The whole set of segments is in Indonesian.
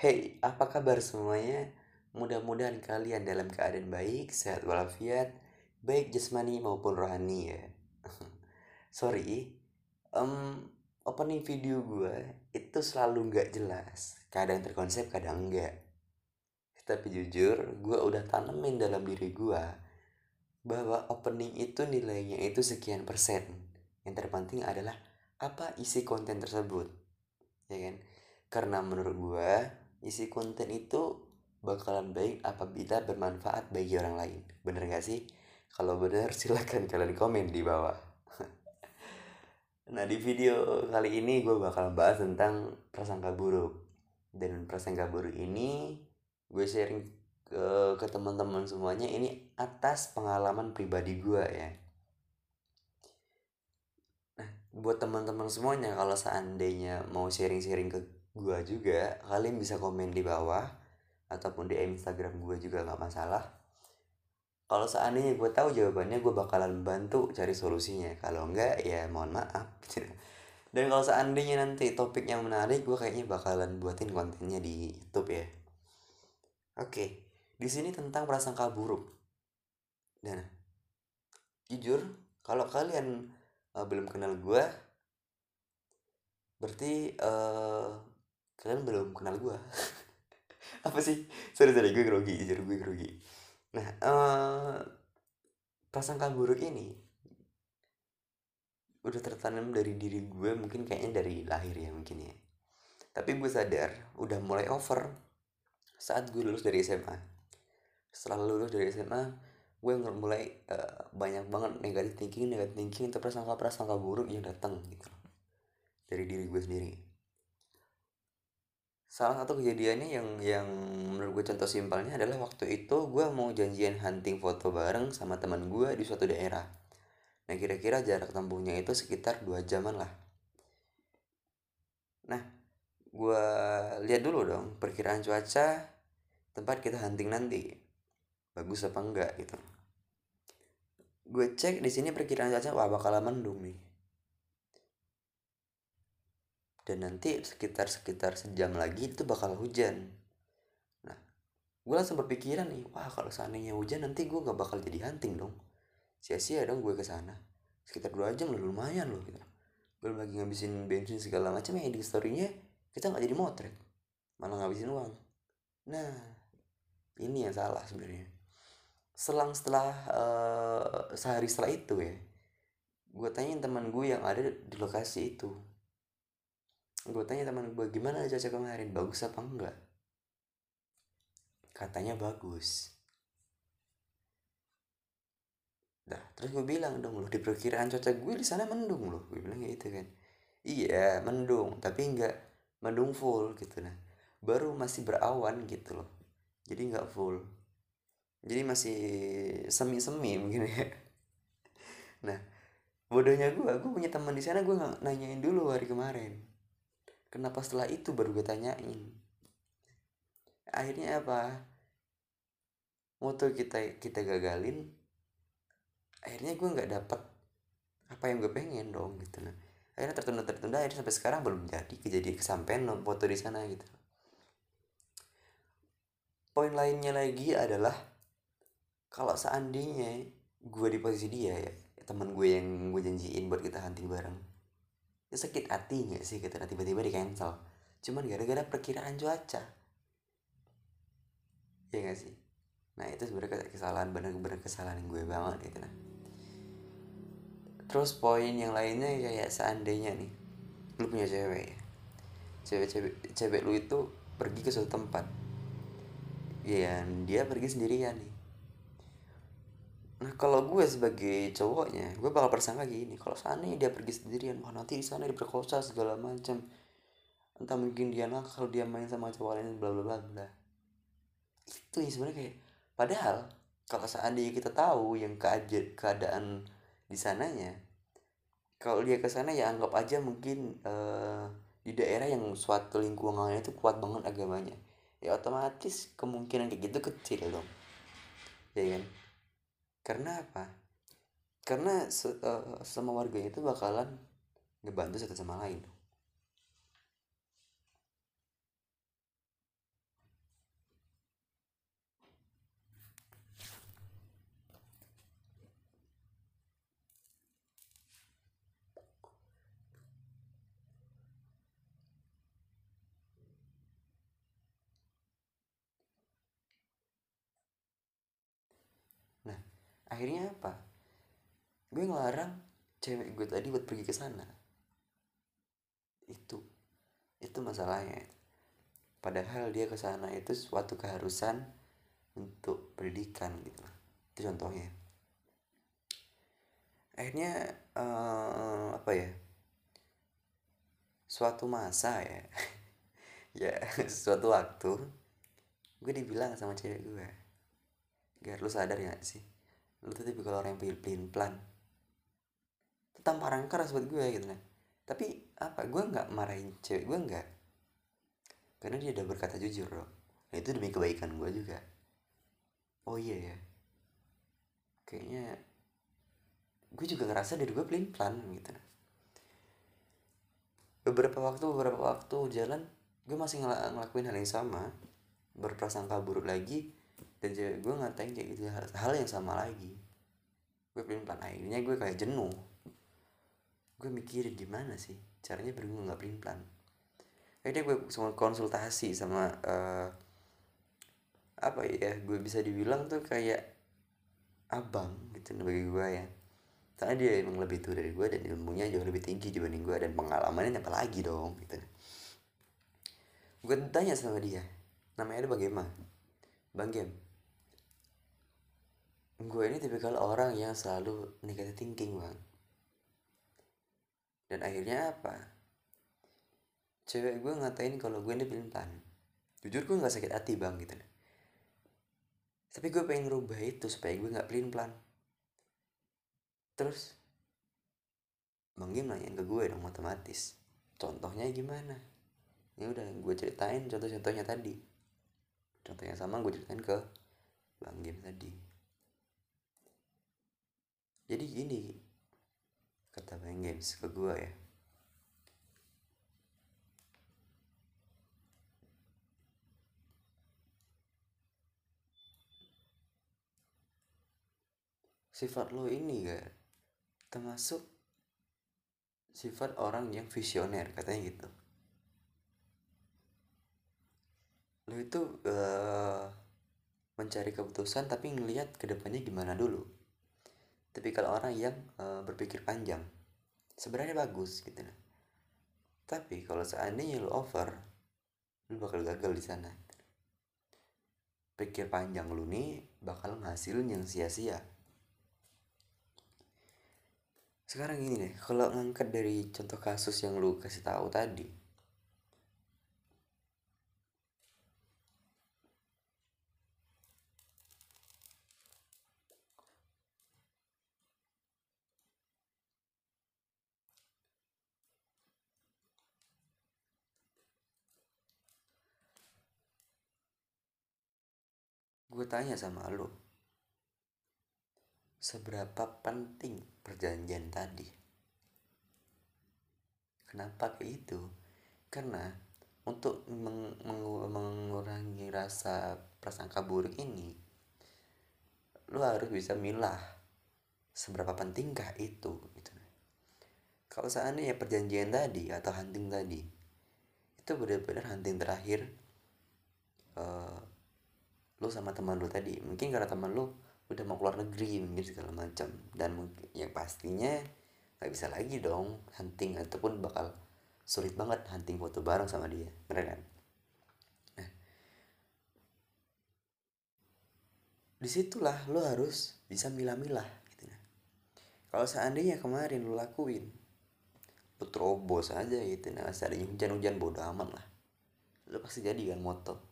Hey, apa kabar semuanya? Mudah-mudahan kalian dalam keadaan baik, sehat walafiat, baik jasmani maupun rohani ya. Sorry, um, opening video gue itu selalu nggak jelas. Kadang terkonsep, kadang enggak. Tapi jujur, gue udah tanemin dalam diri gue bahwa opening itu nilainya itu sekian persen. Yang terpenting adalah apa isi konten tersebut. Ya kan? Karena menurut gue, isi konten itu bakalan baik apabila bermanfaat bagi orang lain. Bener gak sih? Kalau bener silahkan kalian komen di bawah. nah di video kali ini gue bakal bahas tentang prasangka buruk. Dan prasangka buruk ini gue sharing ke, ke teman-teman semuanya ini atas pengalaman pribadi gue ya. Nah, buat teman-teman semuanya kalau seandainya mau sharing-sharing ke gue juga kalian bisa komen di bawah ataupun di Instagram gue juga nggak masalah. Kalau seandainya gue tahu jawabannya gue bakalan bantu cari solusinya. Kalau enggak ya mohon maaf. Dan kalau seandainya nanti topik yang menarik gue kayaknya bakalan buatin kontennya di YouTube ya. Oke di sini tentang prasangka buruk. Dan jujur kalau kalian uh, belum kenal gue berarti uh, kalian belum kenal gue apa sih? Sorry sorry gue grogi jujur gue grogi. Nah uh, prasangka buruk ini udah tertanam dari diri gue mungkin kayaknya dari lahir ya mungkin ya. Tapi gue sadar udah mulai over saat gue lulus dari SMA setelah lulus dari SMA gue mulai uh, banyak banget negatif thinking negatif thinking itu prasangka prasangka buruk yang datang gitu dari diri gue sendiri salah satu kejadiannya yang yang menurut gue contoh simpelnya adalah waktu itu gue mau janjian hunting foto bareng sama teman gue di suatu daerah. Nah kira-kira jarak tempuhnya itu sekitar dua jaman lah. Nah gue lihat dulu dong perkiraan cuaca tempat kita hunting nanti. Bagus apa enggak gitu. Gue cek di sini perkiraan cuaca wah bakal mendung nih dan nanti sekitar sekitar sejam lagi itu bakal hujan. Nah gue langsung berpikiran nih wah kalau seandainya hujan nanti gue gak bakal jadi hunting dong. Sia-sia dong gue ke sana. Sekitar dua jam loh lumayan loh gitu. Belum lagi ngabisin bensin segala macam ya di storynya kita nggak jadi motret malah ngabisin uang. Nah ini yang salah sebenarnya. Selang setelah uh, sehari setelah itu ya gue tanyain teman gue yang ada di lokasi itu gue tanya teman gue gimana cuaca kemarin? Bagus apa enggak? Katanya bagus. Nah, terus gue bilang dong loh di perkiraan cuaca gue di sana mendung loh. Gue bilang gitu kan. Iya mendung tapi enggak mendung full gitu. Nah baru masih berawan gitu loh. Jadi nggak full. Jadi masih semi semi mungkin ya. Nah bodohnya gue gue punya teman di sana gue nggak nanyain dulu hari kemarin kenapa setelah itu baru gue tanyain? Akhirnya apa? Moto kita kita gagalin akhirnya gue nggak dapet apa yang gue pengen dong gitu nah akhirnya tertunda tertunda akhirnya sampai sekarang belum jadi kejadian kesampaian foto di sana gitu. Poin lainnya lagi adalah kalau seandainya gue di posisi dia ya teman gue yang gue janjiin buat kita hunting bareng sakit hati gak sih kita tiba-tiba di cancel. Cuman gara-gara perkiraan cuaca. Ya gak sih? Nah itu sebenarnya kesalahan bener-bener kesalahan gue banget gitu nah. Terus poin yang lainnya kayak seandainya nih lu punya cewek ya. Cewek-cewek cewek lu itu pergi ke suatu tempat. Ya dia pergi sendirian nih Nah kalau gue sebagai cowoknya, gue bakal persangka gini, kalau seandainya dia pergi sendirian, wah nanti di sana diperkosa segala macam, entah mungkin dia nakal dia main sama cowok lain bla bla bla. Itu ya sebenarnya kayak, padahal kalau seandainya kita tahu yang keadaan keadaan di sananya, kalau dia ke sana ya anggap aja mungkin uh, di daerah yang suatu lingkungannya itu kuat banget agamanya, ya otomatis kemungkinan kayak gitu kecil dong, ya kan? Karena apa? Karena se uh, sama warganya itu bakalan ngebantu satu sama lain akhirnya apa? Gue ngelarang cewek gue tadi buat pergi ke sana. Itu. Itu masalahnya. Padahal dia ke sana itu suatu keharusan untuk pendidikan gitu itu contohnya. Akhirnya uh, apa ya? Suatu masa ya. Ya suatu waktu gue dibilang sama cewek gue. Gar lu sadar ya sih lu tuh tipe kalau orang yang pelin plan itu tamparan keras buat gue gitu kan. Tapi apa gue nggak marahin cewek gue nggak? Karena dia udah berkata jujur loh. Nah itu demi kebaikan gue juga. Oh iya ya. Kayaknya gue juga ngerasa dari gue pelin plan gitu. Beberapa waktu beberapa waktu jalan gue masih ngel ngelakuin hal yang sama. Berprasangka buruk lagi dan cewek gue ngatain kayak gitu hal, hal yang sama lagi. Gue pelin plan akhirnya gue kayak jenuh. Gue mikirin gimana sih caranya biar gue nggak pelin plan akhirnya gue semua konsultasi sama uh, apa ya gue bisa dibilang tuh kayak abang gitu bagi gue ya. Karena dia emang lebih tua dari gue dan ilmunya jauh lebih tinggi dibanding gue dan pengalamannya apa lagi dong gitu. Gue tanya sama dia namanya ada bagaimana bang game gue ini tipikal orang yang selalu negative thinking bang. Dan akhirnya apa? Cewek gue ngatain kalau gue ini pelan jujur gue nggak sakit hati bang gitu. Tapi gue pengen rubah itu supaya gue nggak pelin plan terus bang Gim nanya ke gue dong otomatis. Contohnya gimana? Ya udah gue ceritain contoh-contohnya tadi. Contohnya sama gue ceritain ke bang Gim tadi jadi gini kata main games ke gue ya. Sifat lo ini gak termasuk sifat orang yang visioner katanya gitu. Lo itu uh, mencari keputusan tapi ngelihat ke depannya gimana dulu tapi kalau orang yang uh, berpikir panjang sebenarnya bagus gitu nah tapi kalau seandainya lu over lu bakal gagal di sana. Pikir panjang lu nih bakal ngasilin yang sia-sia. Sekarang gini deh kalau ngangkat dari contoh kasus yang lu kasih tahu tadi gue tanya sama lo seberapa penting perjanjian tadi? Kenapa kayak itu karena untuk meng meng mengurangi rasa prasangka buruk ini lo harus bisa milah seberapa pentingkah itu gitu. Kalau seandainya perjanjian tadi atau hunting tadi itu benar-benar hunting terakhir uh, lu sama teman lu tadi. Mungkin karena teman lu udah mau keluar negeri mungkin segala macam. Dan mungkin yang pastinya nggak bisa lagi dong hunting ataupun bakal sulit banget hunting foto bareng sama dia. Bener kan? Nah di situlah lo harus bisa milah-milah gitu nah kalau seandainya kemarin lo lakuin lo terobos aja gitu. Nah seadanya hujan-hujan bodo aman lah. Lo pasti jadi kan moto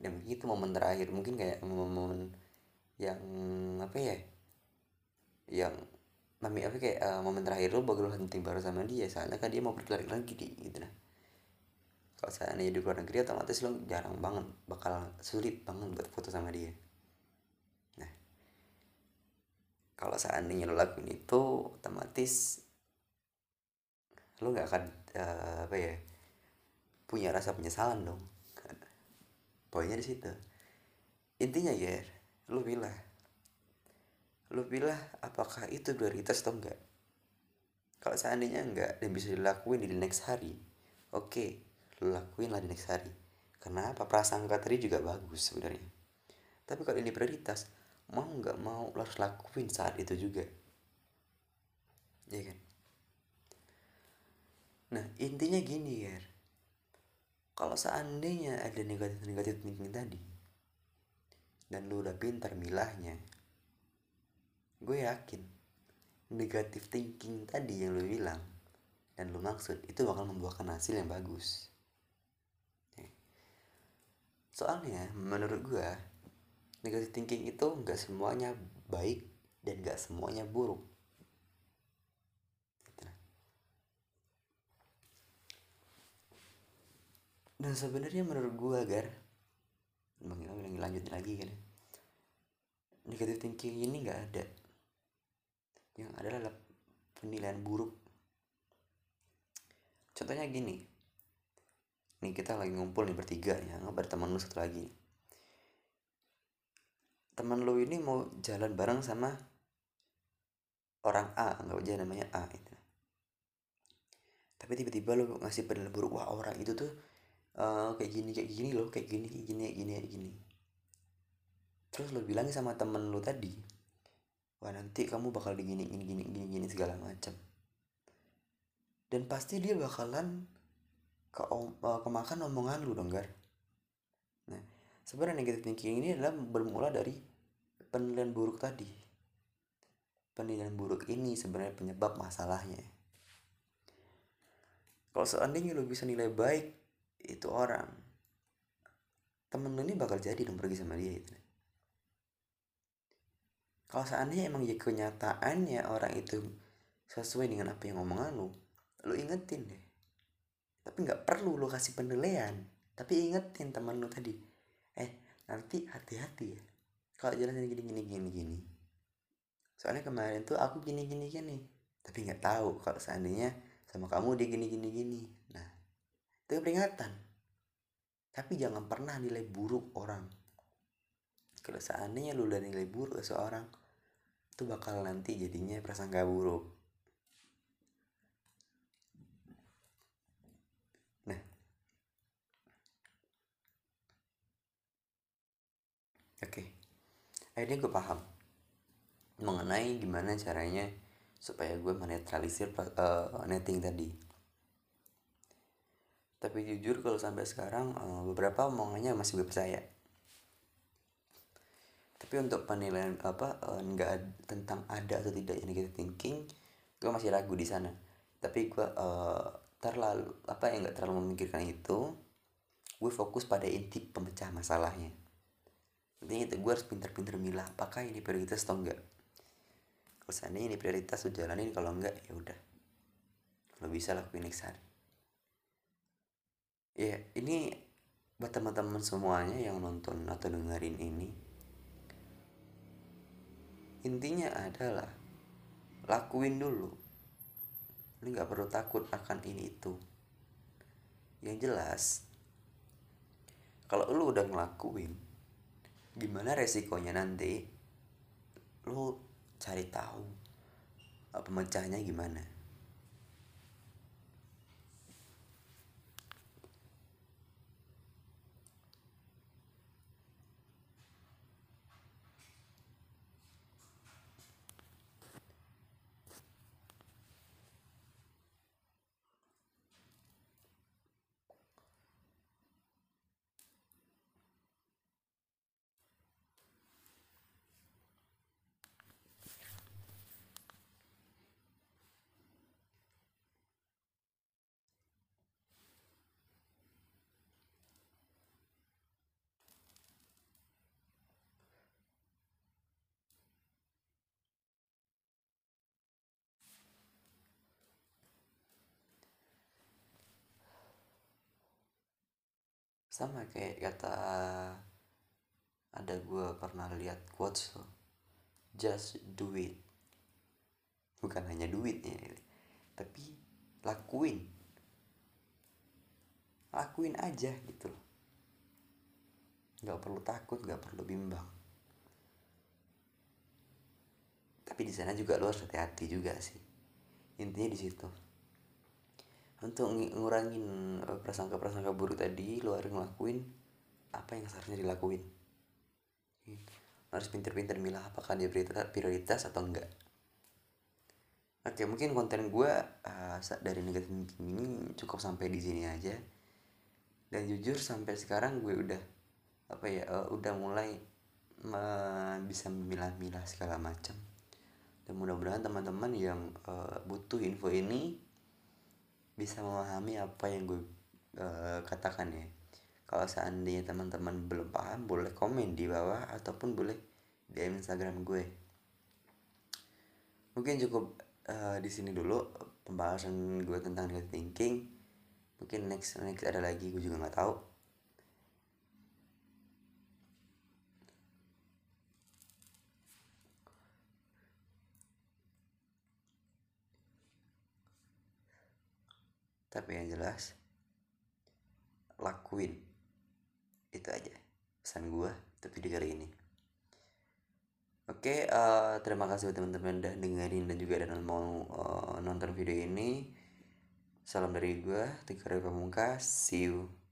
dan mungkin itu momen terakhir. Mungkin kayak momen yang apa ya yang mami apa kayak uh, momen terakhir lo baru hunting baru sama dia. Soalnya kan dia mau pergi lagi di gitu nah. Kalau seandainya di luar negeri otomatis lo jarang banget bakal sulit banget buat foto sama dia. Nah kalau seandainya lo lakuin itu otomatis lo nggak akan uh, apa ya punya rasa penyesalan dong poinnya di situ. Intinya ya lu pilih. Lu pilih apakah itu prioritas atau enggak. Kalau seandainya enggak dan bisa dilakuin di next hari oke okay, lu lakuin lah di next hari. Kenapa? Prasangka tadi juga bagus sebenarnya. Tapi kalau ini prioritas mau nggak mau lo harus lakuin saat itu juga. Ya kan? Nah intinya gini ya kalau seandainya ada negatif negatif thinking tadi dan lu udah pintar milahnya gue yakin negatif thinking tadi yang lu bilang dan lu maksud itu bakal membuahkan hasil yang bagus. Soalnya menurut gue negatif thinking itu nggak semuanya baik dan nggak semuanya buruk dan sebenarnya menurut gue agar bilang lanjutin lagi kan ya. negatif thinking ini nggak ada. Yang adalah penilaian buruk. Contohnya gini. Nih kita lagi ngumpul nih bertiga ya nggak ada teman lu satu lagi teman lu ini mau jalan bareng sama orang A nggak aja namanya A itu tapi tiba-tiba lu ngasih penilaian buruk wah orang itu tuh uh, kayak gini kayak gini loh kayak gini kayak gini kayak gini kayak gini. Terus lo bilang sama temen lo tadi wah nanti kamu bakal digini gini gini gini gini segala macam dan pasti dia bakalan ke om, uh, kemakan omongan lu dong gar. Nah sebenarnya negative thinking ini adalah bermula dari penilaian buruk tadi. Penilaian buruk ini sebenarnya penyebab masalahnya. Kalau seandainya lo bisa nilai baik itu orang. Temen lu ini bakal jadi dong pergi sama dia itu kalau seandainya emang ya kenyataannya orang itu sesuai dengan apa yang ngomongan lu lu ingetin deh. Tapi nggak perlu lu kasih penilaian. Tapi ingetin teman lu tadi. Eh nanti hati-hati ya. Kalau jalan gini gini gini gini. Soalnya kemarin tuh aku gini gini gini. Tapi nggak tahu kalau seandainya sama kamu dia gini gini gini. Nah peringatan tapi jangan pernah nilai buruk orang. Kalau seandainya lu udah nilai buruk seorang itu bakal nanti jadinya prasangka buruk. Nah. Oke. Okay. akhirnya gue paham mengenai gimana caranya supaya gue menetralisir uh, netting tadi tapi jujur kalau sampai sekarang uh, beberapa omongannya masih gue percaya. Tapi untuk penilaian apa uh, nggak tentang ada atau tidak negative thinking gue masih ragu di sana. Tapi gue uh, terlalu apa yang nggak terlalu memikirkan itu gue fokus pada inti pemecah masalahnya. Intinya itu gue harus pintar-pintar milah apakah ini prioritas atau enggak kalau ini prioritas lo jalanin. Kalau enggak ya udah. Lo bisa lakuin next hari ya ini buat teman-teman semuanya yang nonton atau dengerin ini intinya adalah lakuin dulu. Lu nggak perlu takut akan ini itu. Yang jelas kalau lu udah ngelakuin gimana resikonya nanti? Lu cari tahu pemecahnya gimana sama kayak kata ada gue pernah lihat quotes tuh. Just do it. Bukan hanya duit ya tapi lakuin. Lakuin aja gitu loh. Nggak perlu takut nggak perlu bimbang. Tapi di sana juga lo harus hati-hati juga sih. Intinya di situ untuk ngurangin eh, prasangka-prasangka buruk tadi lo harus ngelakuin apa yang seharusnya dilakuin. Harus pinter-pinter milah apakah dia prioritas, atau enggak. Oke mungkin konten gue uh, dari negatif ini cukup sampai di sini aja. Dan jujur sampai sekarang gue udah apa ya uh, udah mulai uh, bisa memilah-milah segala macam. Dan mudah-mudahan teman-teman yang uh, butuh info ini bisa memahami apa yang gue uh, katakan ya. Kalau seandainya teman-teman belum paham boleh komen di bawah ataupun boleh DM Instagram gue. Mungkin cukup uh, di sini dulu pembahasan gue tentang negative thinking. Mungkin next next ada lagi gue juga nggak tahu tapi yang jelas lakuin itu aja pesan gue untuk video kali ini Oke, uh, terima kasih buat teman-teman udah dengerin dan juga dan mau uh, nonton video ini. Salam dari gue, Tika Pamungkas. See you.